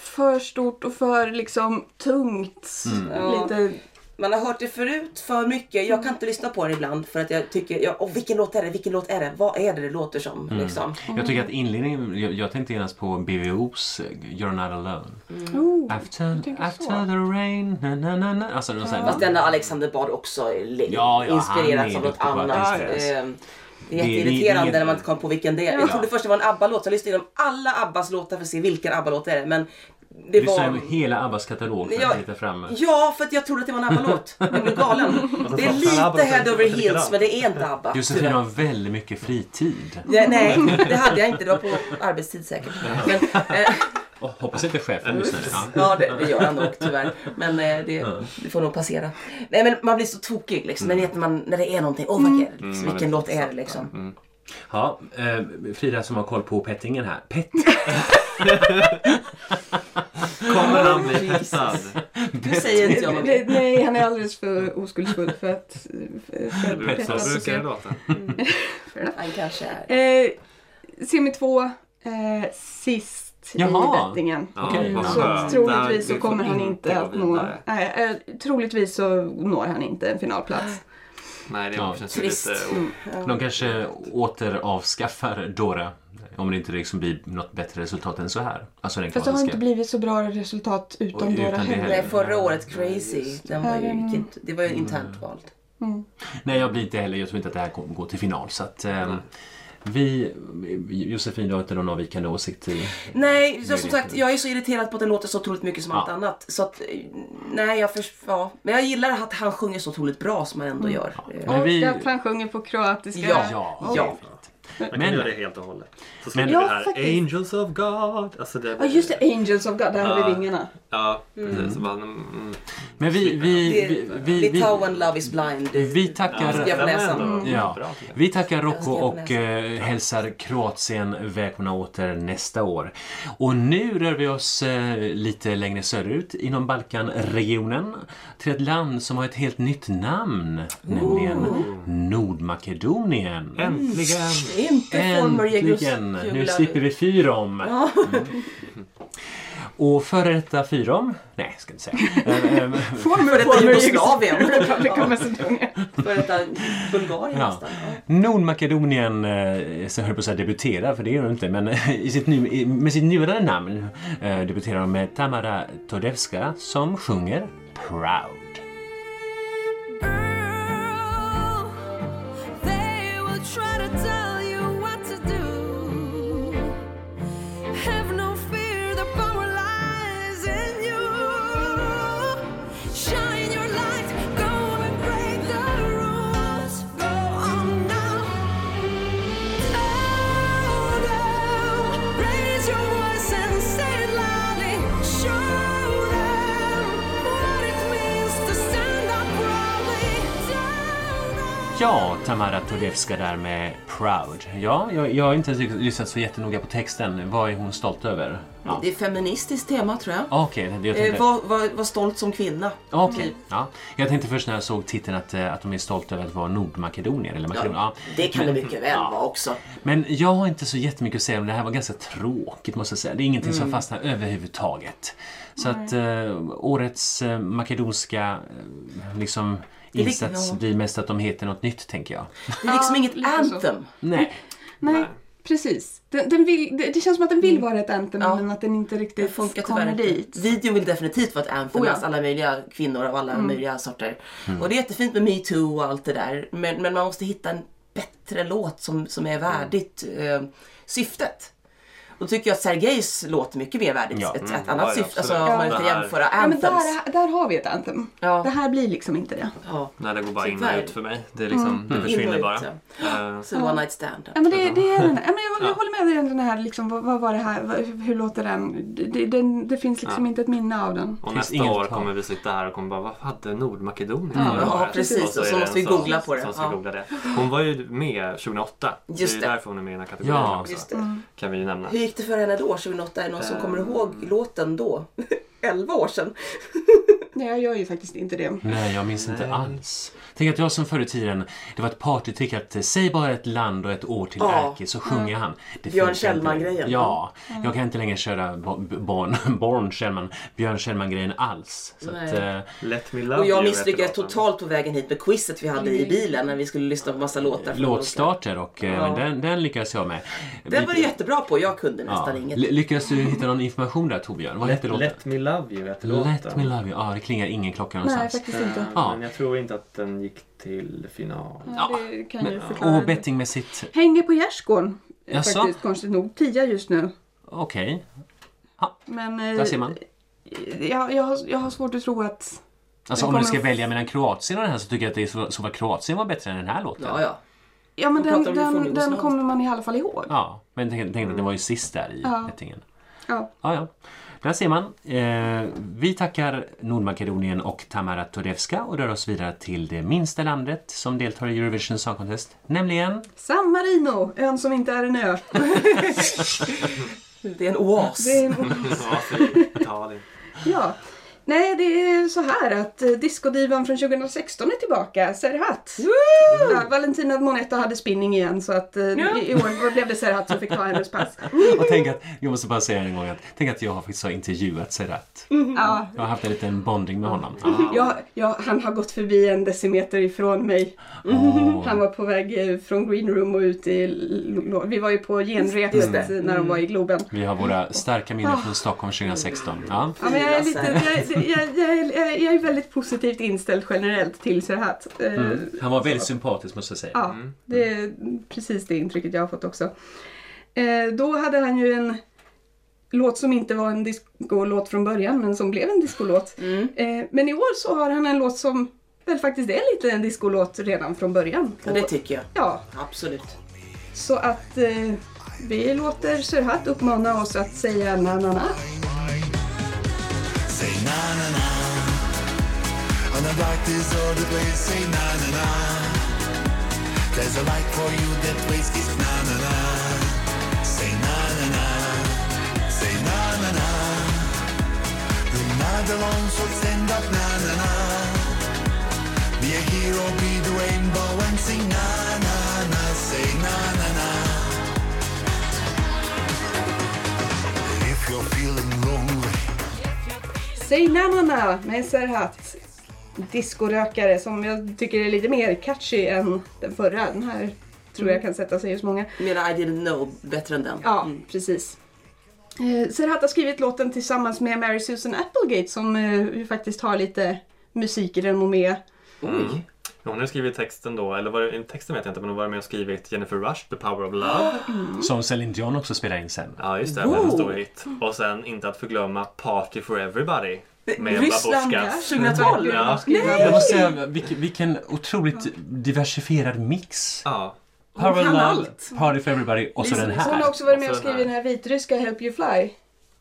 för stort och för liksom tungt. Ja. Lite, Man har hört det förut för mycket. Jag kan inte lyssna på det ibland för att jag tycker, ja, oh, vilken låt är det? Vilken låt är det? Vad är det det låter som? Liksom. Jag tycker att inledningen, jag, jag tänkte genast på BVO's You're Not Alone. oh, After, after the rain, na, na, na, na. Alltså, här- Fast denna Alexander Bard också Ja, ja, är av något annat. Det är jätteirriterande när man inte kom på vilken det är. Jag trodde först det var en ABBA-låt. Jag lyssnade igenom alla ABBAs låtar för att se vilken ABBA-låt det är. Men det Du var... hela Abbas katalog för Ja. att hitta fram. Ja, för att jag trodde att det var en ABBA-låt. Jag blev galen. Det är lite head over heels, men det är inte ABBA. Josefin har väldigt mycket fritid. Ja, nej, det hade jag inte. Det var på arbetstid säkert. Men, eh, Oh, hoppas inte chefen lyssnar. Ja. det, det gör han nog tyvärr. Men eh, det, det får nog passera. Nej, men man blir så tokig liksom. Men vet man, när det är någonting. Åh, vad är det? Liksom, Mm, vilken låt är det liksom? Ja, eh, Frida som har koll på pettingen här. Pett, Kommer han bli pettad? Du säger inte jag något. nej, han är alldeles för oskuldsfull för att... För, för Det brukar- pettas Så och brukar det så. låta. Han kanske är. Eh, Semi 2, eh, sist Jaha. i bettingen. Okej. Mm, så troligtvis så kommer han inte att nå... Nej, eh, troligtvis så når han inte en finalplats. Nej, det Ja, känns trist. lite... De kanske återavskaffar Dora. Om det inte liksom blir något bättre resultat än så här. Alltså den Fast det har inte blivit så bra resultat utan Dora utan det heller. Nej, förra året Crazy. Den var ju, Mm. inte- det var ju internt valt. Nej, jag blir inte heller. Jag tror inte att det här kommer gå till final. Så att ehm, vi... Josefin, du har inte någon avvikande åsikt i... Nej, så, som sagt, jag är så irriterad på att den låter så otroligt mycket som Ja. allt annat. Så att, eh, nej, jag förs- ja. Men jag gillar att han sjunger så otroligt bra som han ändå gör. Eh, Men och vi- att han sjunger på kroatiska. Ja. Ja, Ja. Man kan Men- göra det helt och hållet. Så Ja, vi här faktiskt. Angels of God. Alltså det, Ja just det, Angels of God, där har Ja. vi vingarna. Ja, precis. Bara, mm, Men vi, vi, Det vi, vi, vi, Litauen Love is blind. vi tackar... Ja. tycker jag. Vi tackar Rocco och eh, hälsar Kroatien välkomna åter nästa år. Och nu rör vi oss eh, lite längre söderut inom Balkanregionen till ett land som har ett helt nytt namn, nämligen Nordmakedonien. Äntligen! Inte former Äntligen! Nu slipper vi Fyrom. Ja. Och före detta Fyrom, nej ska inte säga. Eh, eh, Former, detta Jugoslavien. Republic of Macedonia. För detta Bulgarien Ja. nästan. Ja. Nordmakedonien, eh, så höll på att säga debutera, för det gör de inte, men eh, i sitt nu, med sitt nuvarande namn eh, debuterar de med Tamara Todevska som sjunger Proud. Ja, Tamara Todevska där med Proud. Ja, jag, jag har inte lyssnat så jättenoga på texten. Vad är hon stolt över? Ja. Det är feministiskt tema tror jag. Okej, det jag Eh, tänkte... var, var, var stolt som kvinna. Okej, Typ. ja. Jag tänkte först när jag såg titeln att, eh, att de är stolta över att vara Nordmakedonier. Eller Makedonien. Ja. Det kan det mycket väl Ja. vara också. Men jag har inte så jättemycket att säga om det här var ganska tråkigt måste jag säga. Det är ingenting Mm. som fastnar överhuvudtaget. Så att eh, årets eh, makedonska eh, liksom insats ja. blir mest att de heter något nytt tänker jag. Det är liksom Ja, inget anthem. Nej. Nej, precis. Den, den vill, det, det känns som att den vill vara ett anthem Ja. men att den inte Det riktigt funkar kommer tyvärr dit. Videon vill definitivt vara ett anthem Oh ja. med alla möjliga kvinnor av alla möjliga sorter. Och det är jättefint med metoo och allt det där. Men, men man måste hitta en bättre låt som, som är värdigt eh, syftet. Och då tycker jag att Sergejs låt är mycket mer värdigt. Ja. Ett, ett Mm, annat ja, syfte. Alltså om man inte Det här- jämföra Ja, men där, där har vi ett anthem. Ja. Det här blir liksom inte det. Ja. Nej, det går bara in och ut för mig. Det, är liksom, det In och försvinner bara. Eh, Så one night stand. Ja, men det, det är den. Ja, men jag, jag håller med dig om den här, liksom, vad, vad var det här, vad, hur låter den? Det, det, den, det finns liksom Ja. inte ett minne av den. Och nästa inget år kommer vi sitta här och kommer bara, vad hade Nordmakedonien Ja, förra ja, precis. Och så det måste vi googla på det. Så googla det. Hon var ju med 2008. Just det det. är därför hon är med i den här kategorin Ja. också. Det. Kan vi ju nämna. Gick det för henne då, 2008? Är det någon som kommer ihåg låten då? 11 år sedan. Nej, jag gör ju faktiskt inte det. Nej, jag minns inte alls. Tänk att jag som förr i tiden, det var ett partytrick att säg bara ett land och ett år till Ja. Erki så sjunger han. Det Björn. Kjellman-grejen. Ja, jag kan inte längre köra Bo- Born, Born Kjellman, Björn Kjellman-grejen alls. Så att, Nej. eh, Let me love Och jag misslyckades totalt på vägen hit med quizet vi hade i bilen när vi skulle lyssna på massa låtar. låtstarter och eh, Ja. men den, den lyckades jag med. Den var du jättebra på, jag kunde nästan ja. inget. Ly- Lyckades du hitta någon information där Torbjörn? Vad hette Let, låten? let me love you heter låten. Let me love you. Ja, det klingar ingen klocka Nej, någonstans. faktiskt inte. Ja. Men jag tror inte att den gick till final. Ja, det kan ju förklara. Och bettingmässigt, Hänger på gärdsgården. eh, Jaså? Faktiskt konstigt nog. Tia just nu. okej. Men eh, Där ser man. Jag, jag, har, jag har svårt att tro att... Alltså om du ska att- välja mellan Kroatien och den här så tycker jag att det är så, så var Kroatien var bättre än den här låten. Ja, ja. Ja men den, den, den kommer man i alla fall ihåg. Ja, men tänk, tänk att den var ju sist där i Ja. bettingen. Ja. Ja, ja. Där ser man. Eh, vi tackar Nordmakedonien och Tamara Todevska och rör oss vidare till det minsta landet som deltar i Eurovision Song Contest, nämligen San Marino, ön som inte är en ö. Det är en oas. Det är en. Italien. ja. Nej, det är så här att eh, discodivan från 2016 är tillbaka, Serhat. Ja, Valentina Monetta hade spinning igen så att eh, i, i år blev det Serhat som fick ta hennes pass. Och tänk att, jag måste bara säga en gång att, tänk att jag faktiskt har intervjuat Serrat. Ja, Jag har haft en liten bonding med honom. Ja. ja, ja, han har gått förbi en decimeter ifrån mig. Åh. Han var på väg eh, från Green Room och ut i... Vi var ju på genrepet när de var i Globen. Vi har våra starka minnen från Stockholm 2016. Ja. Ja, men jag, är lite, jag, jag, jag, är väldigt positivt inställd generellt till Serhat. Eh, Han var väldigt sympatisk måste jag säga. Ja, det är precis det intrycket jag har fått också. Eh, då hade han ju en låt som inte var en discolåt från början men som blev en discolåt. Mm. Eh, men i år så har han en låt som väl faktiskt är lite en discolåt redan från början. Ja, det tycker jag. Ja, Absolut. så att vi låter Serhat uppmana oss att säga na na na. Na na na. On the dark deserted place, say na na na. There's a light for you that place is na na na. Say na na na. Say na na na. You're not alone, so stand up na na na. Be a hero, be the rainbow and sing na na na. Say na na na. Säg na-na-na med Serhat. Discorökare som jag tycker är lite mer catchy än den förra. Den här tror jag kan sätta sig hos många. Mera I didn't know bättre än den. Ja, precis. Eh, Serhat har skrivit låten tillsammans med Mary Susan Applegate som eh, faktiskt har lite musik i renommé. Oj. Hon har skrivit texten då, eller var det, texten vet jag inte, men hon var med och skrivit Jennifer Rush, The Power of Love. Som Celine Dion också spelar in sen. Ja, just det. Var en stor hit. Och sen inte att förglömma Party for Everybody. Med Ryssland, Babusjkas. 2012. Ja. Jag måste säga, vilken, vilken otroligt diversifierad mix. Ja. Power of kan Love, allt. Party for Everybody och så den Så hon har här. också varit med och skrivit den här vitryska Help You Fly.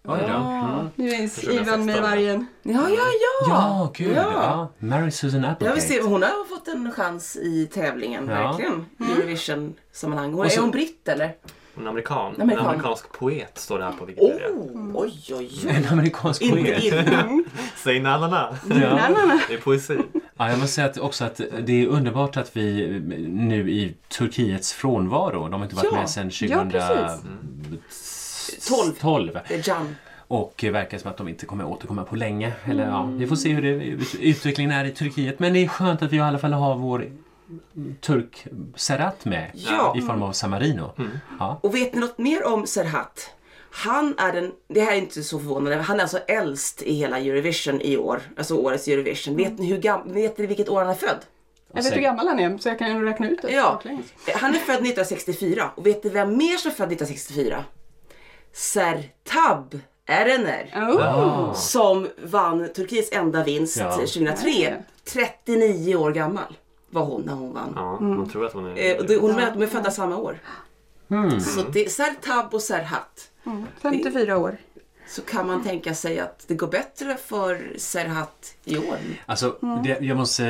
Oj då. Mm. Nu minns 2016. Ivan med vargen. Ja, ja, ja. Ja, gud. Ja. Ja. Mary Susan Ja, Applegate. vi ser, hon har fått en chans i tävlingen, Ja. verkligen. Eurovision-sammanhang. Hon, så- är hon britt eller? En amerikan. Amerikan. En amerikansk poet står det här på Oh, Wikipedia. oj, oj, oj. En amerikansk Inte poet. illa. Säg na na na. Ja. Na-na-na. Det är poesi. Ja, jag måste säga att också att det är underbart att vi nu i Turkiets frånvaro, de har inte varit Ja. med sedan Ja, precis. 2012. 12. Det är Jan. Och det verkar som att de inte kommer återkomma på länge. Eller, ja, vi får se hur det, utvecklingen är i Turkiet. Men det är skönt att vi i alla fall har vår turk Serhat med Ja. i form av Samarino. Ja. Och vet ni något mer om Serhat? Han är den, det här är inte så förvånande, han är alltså äldst i hela Eurovision i år. Alltså årets Eurovision. Vet ni, hur gam, vet ni vilket år han är född? Jag vet hur gammal han är så jag kan ju räkna ut det. Ja, han är född 1964. Och vet ni vem mer som är född 1964? Sertab Erener. Oh. Som vann Turkiets enda vinst Ja. 2003. 39 år gammal var hon när hon vann. Ja, man tror att hon är... Eh, hon är, de är födda samma år. Så det är Sertab och Serhat. 54 år. Så kan man tänka sig att det går bättre för Serhat i år. Alltså, det, jag måste...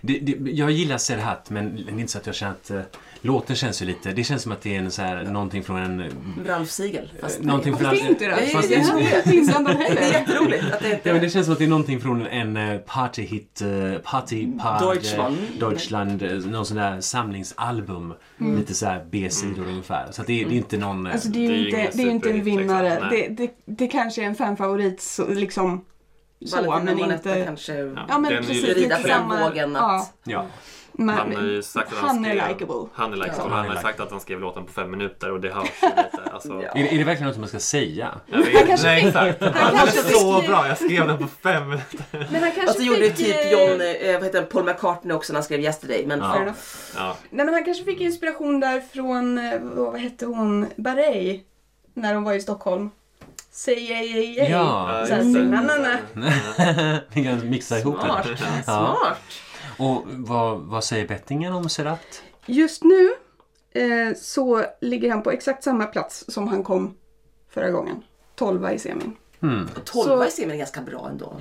Det, det, jag gillar Serhat men det är inte så att jag känner att eh, låten känns ju lite... Det känns som att det är en så här, någonting från en... Ralf Siegel. Fast Någonting från... Inte då? Nej, fast- det är är inte inblandad Det är jätteroligt att det Ja, men det känns som att det är någonting från en uh, partyhit, uh, partypad, Deutschland. eh, Deutschland, eh, någon sån där samlingsalbum. Lite så här B-sidor ungefär. Så att det, är- det är inte någon... eh, Alltså det är är ju inte, det är inte en superhit, vinnare. liksom. Det, det, det kanske är en fanfavorit så, liksom. Så, Valentina men inte... kanske... Ja men Den är ju precis. lite rida på den vågen att- Ja, ja. Men, Han har ju sagt att han, han är likeable. Han är likeable. Ja. Han har sagt att han skrev låten på fem minuter och det hörs ju lite. Alltså, Ja. Är, är det verkligen något man ska säga? jag vet, kanske nej, fick- exakt. han Han kanske är så fick- bra. Jag skrev den på fem minuter. Men han kanske Fast det gjorde fick, typ eh, John, eh, vad heter det, Paul McCartney också när han skrev Yesterday. Men Ja. Ja. Nej men han kanske fick inspiration där från, eh, vad hette hon, Barei. När de var i Stockholm. Say yay yay yay. Ja, Så här, just det. na, na, na. Vi kan mixa ihop smart. det. Smart. Och vad, vad säger bettingen om Serhat? Just nu eh, så ligger han på exakt samma plats som han kom förra gången. 12 i semin. Och 12 Så- i serien är ganska bra ändå.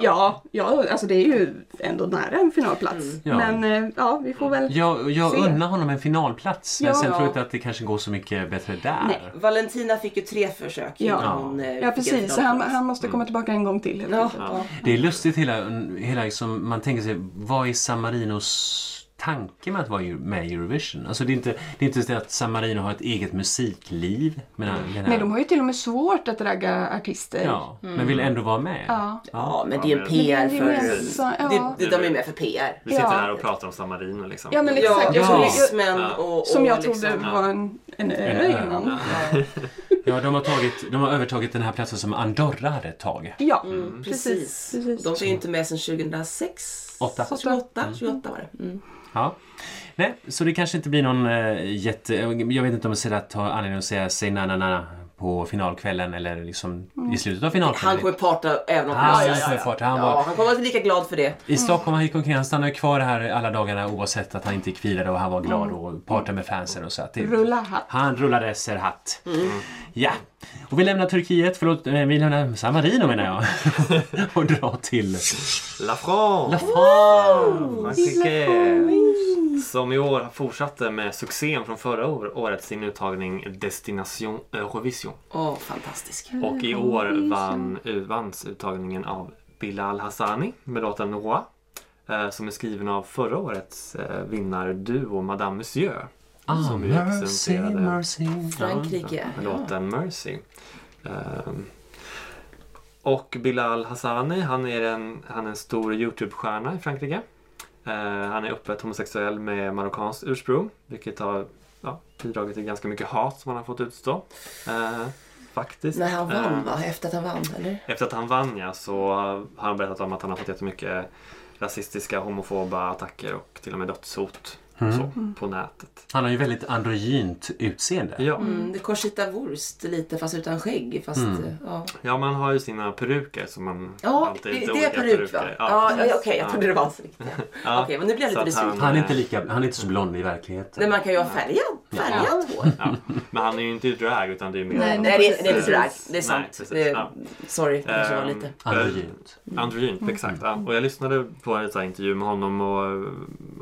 Ja. ja, alltså det är ju ändå nära en finalplats. Ja. Men eh, ja, vi får väl... Jag, jag Se. unnar honom en finalplats. Men Ja. sen tror jag inte att det kanske går så mycket bättre där. Nej. Valentina fick ju tre försök Ja. hon eh, Ja en precis, så han, han måste komma tillbaka en gång till. helt. Ja. Det är lustigt hela, hela liksom, man tänker sig, vad är San Marinos tanke med att vara ju- med i Eurovision? Alltså det är inte, det är inte så att San Marino har ett eget musikliv. Men här, Nej, de har ju till och med svårt att ragga artister. Ja, men vill ändå vara med. Ja. Ja, men det är en men- PR Men det är för... det, det, de är med för PR. Vi sitter Ja. här och pratar om San Marino liksom. Ja, men Ja, exakt. Ja. Ja. och, och som jag liksom, trodde var en, en ö innan. Ja, de har, tagit, de har övertagit den här platsen som Andorra hade ett tag. Ja, Mm, precis. precis. precis. De är ju inte med sedan 2006. Åtta. 28, 28 var det. Mm. Ja. Nej, så det kanske inte blir någon äh, jätte... Jag vet inte om Sedat har anledning att säga säg na na na på finalkvällen eller liksom i slutet av finalkvällen. Han kommer parta även om Han ja, kommer parta, han ja, var- han kommer vara lika glad för det. I Stockholm han gick omkring, han stannade kvar här alla dagarna oavsett att han inte gick vidare och han var glad och partade med fansen och så. Att det, Rulla hatt. Han rullade Serhat. Ja, och vi lämnar Turkiet, förlåt, eh, vi lämnar San Marino menar jag. och drar till La France! La France! Som i år fortsatte med succén från förra år- året sin uttagning Destination Eurovision. Åh, fantastisk. Och i år vann, vanns uttagningen av Bilal Hassani med låten Noa. eh, Som är skriven av förra årets eh, vinnarduo Madame Monsieur. Ah, som ju mercy, mercy. Frankrike. med låten Mercy. Ehm, och Bilal Hassani, han är en, han är en stor Youtube-stjärna i Frankrike. Eh, han är öppet homosexuell med marockanskt ursprung, vilket har ja, bidragit till ganska mycket hat som han har fått utstå. Eh, faktiskt. När han vann va? Efter att han vann, eller? efter att han vann ja, så har han berättat om att han har fått jättemycket rasistiska, homofoba attacker och till och med dödshot så, på nätet. Han har ju väldigt androgynt utseende. Ja. Mm, det Conchita Wurst lite fast utan skägg. Fast, Mm. ja. ja, man har ju sina peruker som man Ja, alltid det, lite det är peruk va? peruker. Ja, ja, okej, jag Ja. trodde det var hans riktiga. Ja. Okej, men nu blir jag lite besviken. Han är inte lika, han är inte så blond i verkligheten. Nej, man kan ju ha färgat, färgat hår. Ja. Men han är ju inte i drag utan det är mer... Nej, Nej, det, är- det är inte drag. Det är Nej, sant. precis. det är, Ja. Sorry, det kanske var lite. Androgynt. Androgynt, exakt. Ja. Och jag lyssnade på en intervju med honom och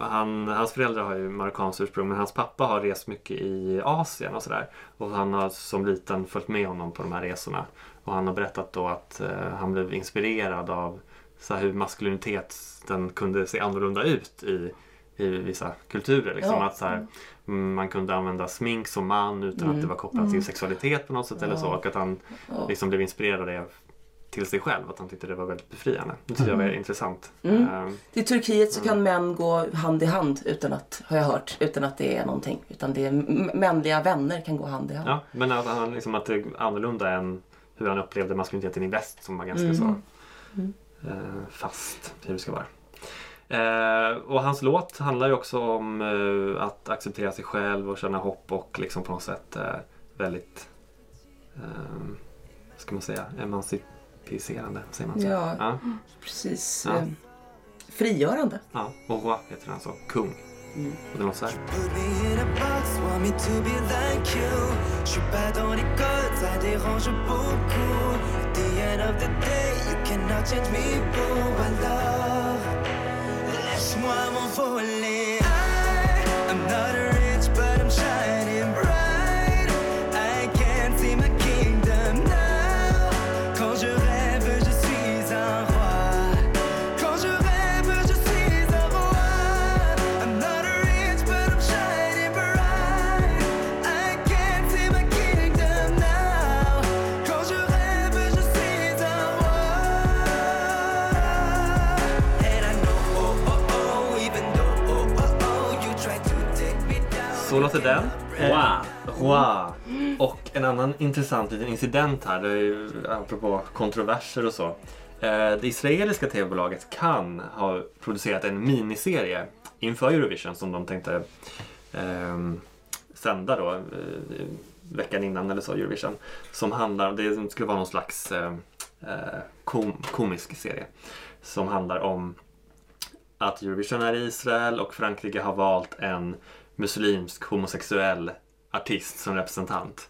han, hans föräldrar har ju marockanskt ursprung men hans pappa har rest mycket i Asien och sådär. Och han har som liten följt med honom på de här resorna. Och han har berättat då att eh, han blev inspirerad av så hur maskulinitet den kunde se annorlunda ut i, i vissa kulturer. Liksom. Ja. Att så här, mm, man kunde använda smink som man utan att det var kopplat till sexualitet på något sätt eller så. Och att han Ja. liksom blev inspirerad av det till sig själv. Att han tyckte det var väldigt befriande. Det tyckte jag var intressant. Mm. Ehm, I Turkiet så kan män gå hand i hand utan att, har jag hört, utan att det är någonting. Utan det är mänliga vänner kan gå hand i hand. ja, men att, han, liksom, att det är annorlunda än hur han upplevde maskuliniteten i väst som var ganska Mm. så eh, fast hur det ska vara. Eh, och hans låt handlar ju också om eh, att acceptera sig själv och känna hopp och liksom på något sätt väldigt eh, vad ska man säga, emancipiserande. Säger man så? Ja. Ja, Precis. Ja. eh, Frigörande. ja. Och roi heter han så, kung. Mm. Och det låter så här. Put me in a box, want me Så låter den. Wow. Wow. Och en annan intressant liten incident här, det är ju apropå kontroverser och så. Eh, Det israeliska tv-bolaget Cannes har producerat en miniserie inför Eurovision som de tänkte ehm, sända då eh, veckan innan eller så, Eurovision. Som handlar, det skulle vara någon slags eh, eh, kom, komisk serie. Som handlar om att Eurovision är i Israel och Frankrike har valt en muslimsk homosexuell artist som representant.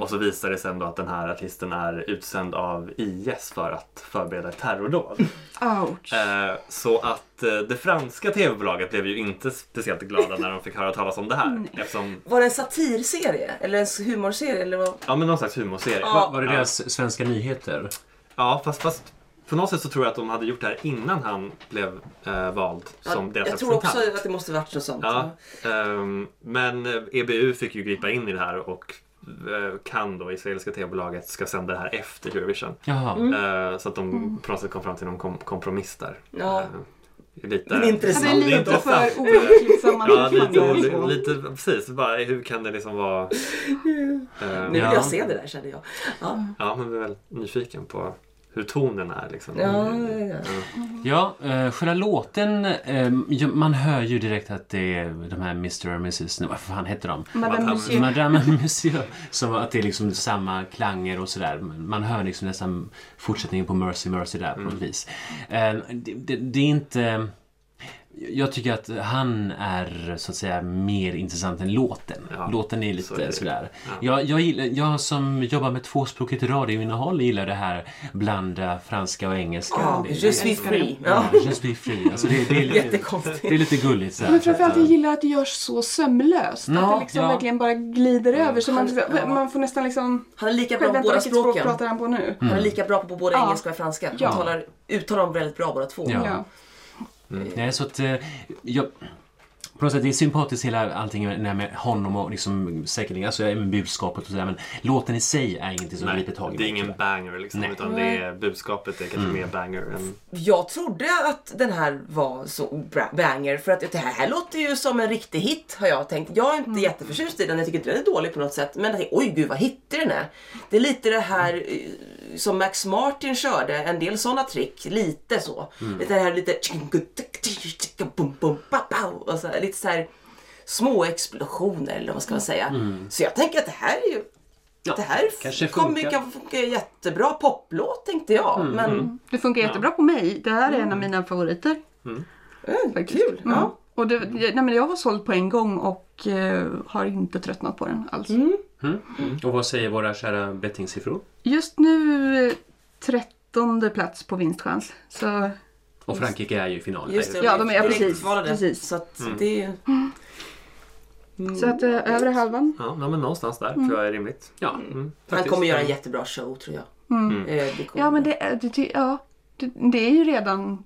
Och så visar det sig då att den här artisten är utsänd av IS för att förbereda ett terrordåd. Ouch. Eh, så att eh, det franska tv-bolaget blev ju inte speciellt glada när de fick höra talas om det här. Eftersom, Var det en satirserie? Eller en humorserie? Eller vad? ja men någon slags humorserie. Ja. Var det Ja. deras svenska nyheter? Ja, fast, fast på något sätt så tror jag att de hade gjort det här innan han blev eh, vald som Ja, deras jag tror också att det måste varit något sånt. Ja, ehm, men eh, EBU fick ju gripa in i det här och eh, kan då, israeliska tv-bolaget, ska sända det här efter Eurovision. Jaha. Eh, så att de på något sätt kom fram till någon kom kompromiss där. Ja. Eh, lite, Men intressant. Det är inte lite för olyckligt Ja, lite, lite precis. Bara, hur kan det liksom vara... Nu vill Ja. jag se det där känner jag. Ja, ja, men vi är väl nyfiken på hur tonen är. Liksom. ja, ja. Ja, eh, själva låten, eh, man hör ju direkt att det är de här Mr och Mrs, nej, vad fan heter de? Madame Monsieur. Madame Monsieur. Som att det är liksom samma klanger och sådär. Man hör liksom nästan fortsättningen på Mercy Mercy där på något vis. Eh, det, det, det är inte... Jag tycker att han är så att säga mer intressant än låten. Ja, låten är så är lite det. sådär. Ja. Jag, jag, gillar, jag som jobbar med tvåspråkigt radioinnehåll gillar det här blanda franska och engelska. Ja, det, je suis free. ja, je suis free. Alltså det, det, är, lite- det är lite gulligt. Så här, Men framförallt jag ja. gillar att det görs så sömlöst. Ja, att det liksom ja. verkligen bara glider över. Så man, man får nästan liksom... Han är lika bra på vänta, båda vilket språk språken. pratar han på nu? Han är lika bra på både Ja. engelska och franska. Han talar, uttalar dem väldigt bra båda två. Ja. Mm. Nej, så att, eh, jag, på något sätt, det är sympatiskt hela allting med, med honom och liksom, säkerligen, alltså med budskapet och sådär men låten i sig är ingenting som Nej, griper tag i det är ingen tyvärr. banger liksom, Nej. utan det är budskapet är kanske mer banger än... Jag trodde att den här var så bra- banger för att det här, låter ju som en riktig hit har jag tänkt. Jag är inte jätteförtjust i den, jag tycker inte den är dålig på något sätt. Men jag tänkte, oj gud vad hittig den är. Det är lite det här eh, som Max Martin körde, en del sådana trick. Lite så. Lite det här lite... Och så, lite så här små explosioner eller vad ska man säga. Så jag tänker att det här är ju Ja, det här kanske kommer kan funka jättebra poplåt tänkte jag. Men Det funkar jättebra på mig. Det här är en av mina favoriter. eh, Faktiskt. kul. Mm. Ja. Och det, nej, men jag var såld på en gång och eh, har inte tröttnat på den alls. Och vad säger våra kära bettingsiffror? Just nu eh, trettonde plats på vinstchans. Så Och Frankrike är ju i final. Just det, Ja, de är- precis, precis. Så att det är Så att eh, övre halvan. Ja, men någonstans där tror jag är rimligt. Ja. Mm, Han faktiskt. kommer göra en jättebra show tror jag. Mm. Eh, Ja men det, är- det, ja, det, det är ju redan...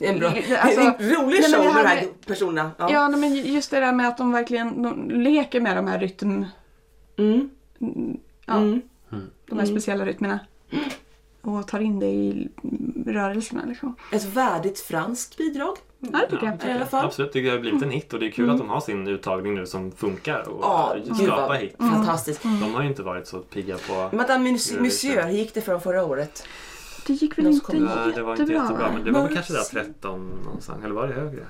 en, bra, Alltså, en rolig show med de här personerna. Ja. Ja, nej, men just det där med att de verkligen de leker med de här rytm... Mm. Ja, Mm. de här speciella rytmerna. Och tar in det i rörelserna liksom. Ett värdigt franskt bidrag. Ja, det tycker jag. I alla fall. Absolut, det har blivit en hit och det är kul att de har sin uttagning nu som funkar och Ja, ja, skapar hit. fantastiskt. De har ju inte varit så pigga på... Madame. Monsieur, hur gick det för dem förra året? Det gick väl De inte kom- Nej, det var inte jättebra men det var väl kanske där 13 någonstans, eller var det högre?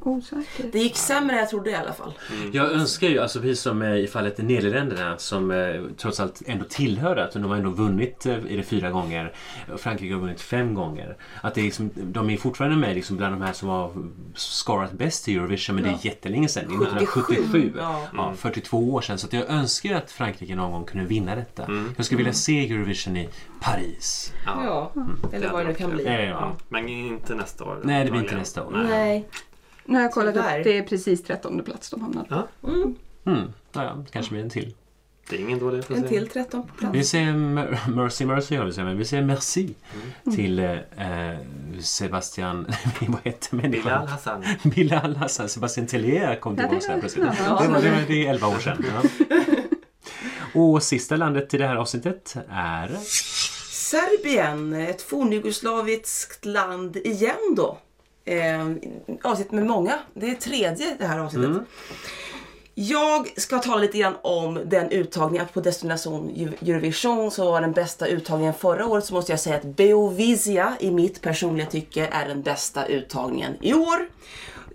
Osäker. Det gick sämre än jag trodde i alla fall. Jag önskar ju, alltså precis som i fallet Nederländerna som eh, trots allt ändå tillhör att de har ändå vunnit eh, är det fyra gånger. Frankrike har vunnit fem gånger. Att det är liksom, de är fortfarande med liksom bland de här som har skarat bäst i Eurovision men det är jättelänge sedan. Det är 1977. Ja. Ja, 42 år sedan. Så att jag önskar att Frankrike någon gång kunde vinna detta. Jag skulle vilja se Eurovision i Paris. Ja, eller vad det nu kan bli. Ja, ja, Ja, ja. men inte nästa år. Nej, det blir inte nästa år. Nej. Nu har jag kollat Tyvärr. upp, det är precis trettonde plats de hamnar på. Mm. Ja, ja, kanske blir en till. Det är ingen dålig En placering. till 13 på plats. Vi säger mer- Mercy Mercy, jag vill säga, men vi säger merci till eh, Sebastian, vad heter Bilal människan? Hassan. Bilal Hassan, Sebastian Tellier kom Ja, det tillbaka här var- plötsligt. ja. Det var, det var det är 11 år sedan. Ja. Och sista landet i det här avsnittet är... Serbien, ett fornjugoslaviskt land igen då. Eh, avsnitt med många. Det är tredje det här avsnittet. Jag ska tala lite grann om den uttagningen på Destination Eurovision som var den bästa uttagningen förra året så måste jag säga att Beovisia i mitt personliga tycke är den bästa uttagningen i år.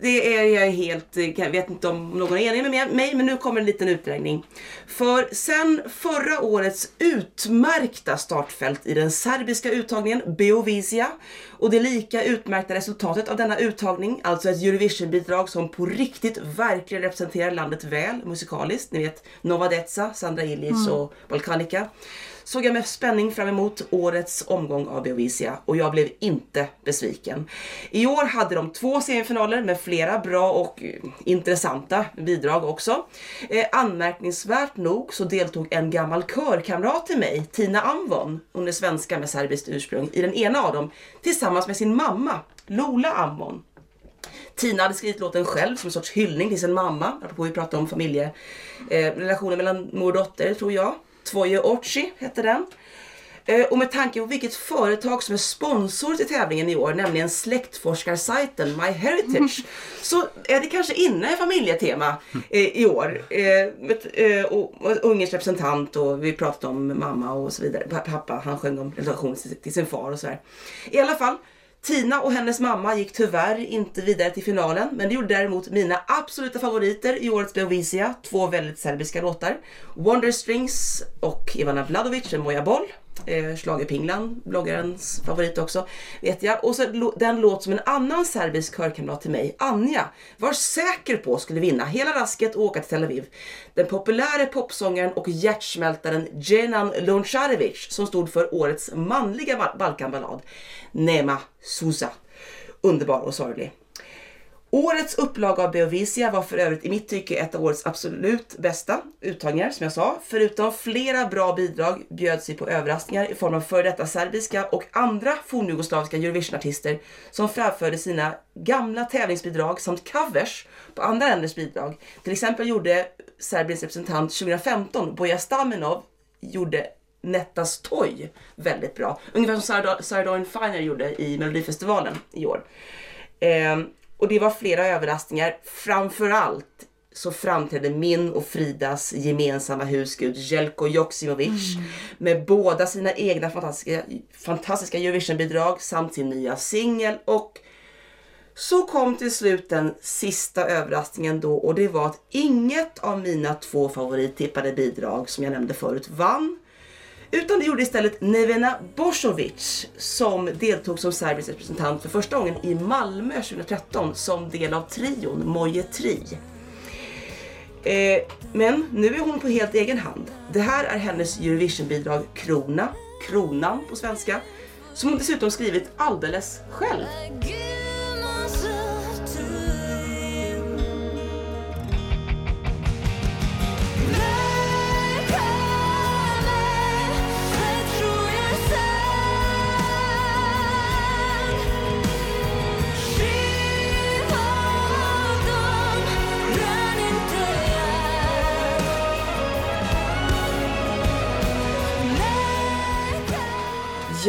Det är jag helt, jag vet inte om någon är enig med mig, men nu kommer en liten utläggning. För sen förra årets utmärkta startfält i den serbiska uttagningen, Beovisia, och det lika utmärkta resultatet av denna uttagning, alltså ett Eurovision-bidrag som på riktigt verkligen representerar landet väl musikaliskt, ni vet Nova Deca, Sandra Illich och Balkanica, såg jag med spänning fram emot årets omgång av Beovisia och jag blev inte besviken. I år hade de två semifinaler med flera bra och eh, intressanta bidrag också. Eh, anmärkningsvärt nog så deltog en gammal körkamrat till mig, Tina Amvon, hon är svenska med serbiskt ursprung, i den ena av dem tillsammans med sin mamma, Lola Amvon. Tina hade skrivit låten själv som en sorts hyllning till sin mamma, apropå vi pratade om familjerelationer eh, mellan mor och dotter tror jag. Tvoje Ochi hette den. Eh, Och med tanke på vilket företag som är sponsor till tävlingen i år, nämligen släktforskarsajten MyHeritage, så är det kanske inne i familjetema eh, i år. Eh, och, Ungerns representant och vi pratade om mamma och så vidare. Pa- Pappa, han sjöng om relation till, till sin far och sådär. I alla fall, Tina och hennes mamma gick tyvärr inte vidare till finalen, men det gjorde däremot mina absoluta favoriter i årets Beovisia, två väldigt serbiska låtar. Wonder Strings och Ivana Vladovic med Moja Boll. Eh, Schlagerpinglan, bloggarens favorit också, vet jag. Och så den låt som en annan serbisk körkamrat till mig, Anja, var säker på skulle vinna hela rasket och åka till Tel Aviv. Den populära popsångaren och hjärtsmältaren Jenan Loncarevic som stod för årets manliga Balkanballad, Nema Sousa. Underbar och sorglig. Årets upplaga av Beovisia var för övrigt i mitt tycke ett av årets absolut bästa uttagningar som jag sa. Förutom flera bra bidrag bjöd sig på överraskningar i form av före detta serbiska och andra fornjugoslaviska Eurovisionartister som framförde sina gamla tävlingsbidrag samt covers på andra länders bidrag. Till exempel gjorde Serbiens representant 2015, Boja Stamenov, gjorde Nettas Toy väldigt bra. Ungefär som Sarah Sardarin Finer gjorde i Melodifestivalen i år. Eh, och det var flera överraskningar. Framförallt så framträdde min och Fridas gemensamma husgud Jelko Joksimovic med båda sina egna fantastiska, fantastiska Eurovision-bidrag samt sin nya singel och så kom till slut den sista överraskningen då och det var att inget av mina två favorittippade bidrag som jag nämnde förut vann. Utan det gjorde istället Nevena Bosovic som deltog som Serbiens representant för första gången i Malmö 2013 som del av trion Moje Tri. Eh, men nu är hon på helt egen hand. Det här är hennes Eurovision-bidrag Krona, Kronan på svenska, som hon dessutom skrivit alldeles själv.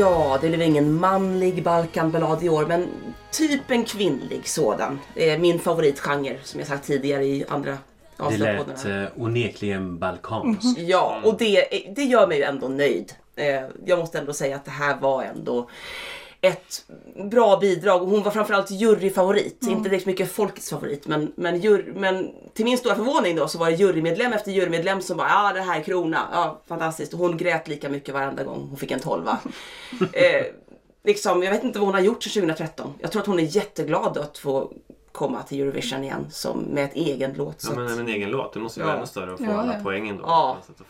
Ja, det blev ingen manlig Balkanballad i år, men typ en kvinnlig sådan. Det är min favoritgenre, som jag sagt tidigare i andra Det avsnitt. lät eh, onekligen balkanskt. Ja, och det, det gör mig ju ändå nöjd. Eh, jag måste ändå säga att det här var ändå ett bra bidrag och hon var framförallt juryfavorit. Inte direkt mycket folkets favorit men, men, jury, men till min stora förvåning då så var det jurymedlem efter jurymedlem som bara ja det här är krona, ja fantastiskt. Och hon grät lika mycket varenda gång hon fick en tolva. eh, liksom, jag vet inte vad hon har gjort sedan 2013. Jag tror att hon är jätteglad att få komma till Eurovision igen som med ett egen låt. Ja, men en egen låt, det måste ju Ja. vara ännu större att få Ja, alla ja. poängen då. Ja. Att du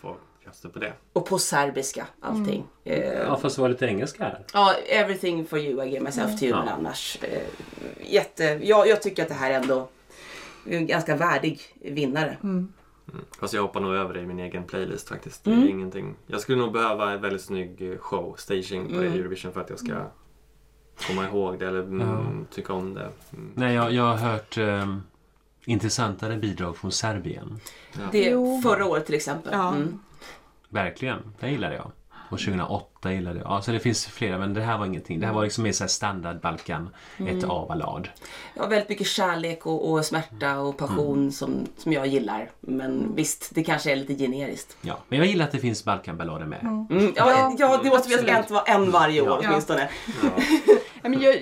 krafter på det. och på serbiska allting. Eh, Ja, fast det var lite engelska här. Ja, everything for you I give myself to you. Men Ja. annars, eh, jätte, ja, jag tycker att det här ändå är en ganska värdig vinnare. Fast jag hoppar nog över det i min egen playlist faktiskt. Det Mm. är ingenting. Jag skulle nog behöva en väldigt snygg eh, show, staging på Mm. Eurovision för att jag ska komma ihåg det eller mm, tycka om det. Mm. Nej, jag, jag har hört eh, intressantare bidrag från Serbien. Det Jo. förra året till exempel. Ja. Mm. Verkligen, det gillade jag. Och 2008 gillade jag. Ja, så det finns flera, men det här var ingenting. Det här var liksom mer så här standard Balkan, ett A-ballad. Ja, väldigt mycket kärlek och, och smärta och passion Mm. som, som jag gillar. Men visst, det kanske är lite generiskt. Ja, men jag gillar att det finns Balkanballader med. Mm, ja, Ja, ja, det måste absolut. väl vara en varje år Ja. åtminstone. Ja, men jag,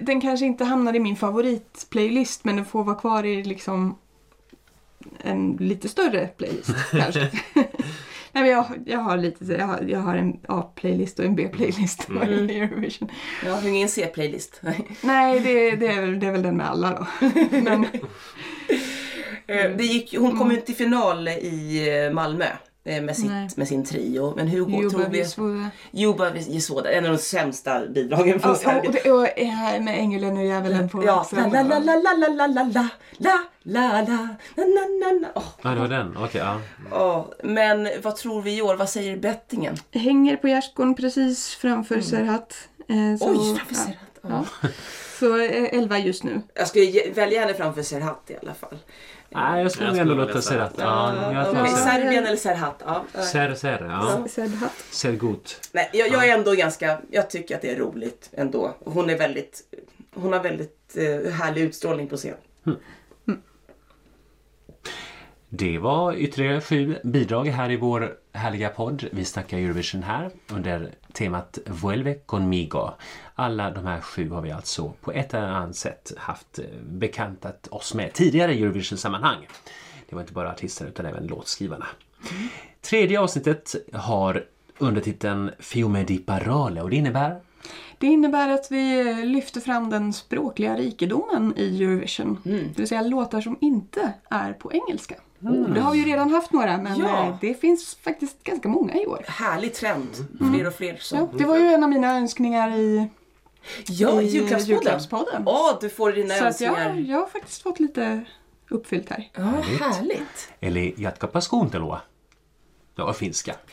den kanske inte hamnar i min favoritplaylist men den får vara kvar i liksom en lite större playlist kanske. Nej, men jag, jag har lite jag har, jag har en A-playlist och en B-playlist vad gäller Eurovision. Jag har ingen C-playlist. Nej, det, det, är väl, det är väl den med alla då. Men, Eh, Det gick, hon kom ju inte till final i eh, Malmö eh, med, Nej. sitt, med sin trio. Men hur går Juba tror vi? Visvoda. Juba Jesvoda, en av de sämsta bidragen från Och, och, och det här med ängeln och djävulen på Ja, axeln. la la la la la la la la la la la la na na na. Åh, Ja, det var den. Okej, ja. Men vad tror vi i år? Vad säger bettingen? Hänger på gärdsgården precis framför Serhat. Eh, så- Oj, framför ja. Serhat. Ja. Så eh, 11 just nu. Jag skulle välja henne framför Serhat i alla fall. Nej, jag skulle ändå låta Serhat. Ja, tar Serhat. Serbien eller Serhat? Ja. Ser, ser, ja. Serhat. Ser gut. Nej, jag, jag är ändå ganska, jag tycker att det är roligt ändå. Hon är väldigt, hon har väldigt eh, härlig utstrålning på scen. Det var ytterligare sju bidrag här i vår härliga podd. Vi snackar Eurovision här under temat Vuelve conmigo. Alla de här sju har vi alltså på ett eller annat sätt haft eh, bekantat oss med tidigare i Eurovision-sammanhang. Det var inte bara artisterna utan även låtskrivarna. Tredje avsnittet har under titeln Fiume di Parole och det innebär Det innebär att vi eh, lyfter fram den språkliga rikedomen i Eurovision. Det vill säga låtar som inte är på engelska. Det har vi ju redan haft några men Ja. eh, det finns faktiskt ganska många i år. Härlig trend. Fler och fler som... Ja, det var ju en av mina önskningar i, Ja, i julklappspodden. julklappspodden. Åh, du får dina Så att jag, önskningar. jag har faktiskt fått lite uppfyllt här. Ja, härligt. Eli jatkapa skuuntelua. Det var finska.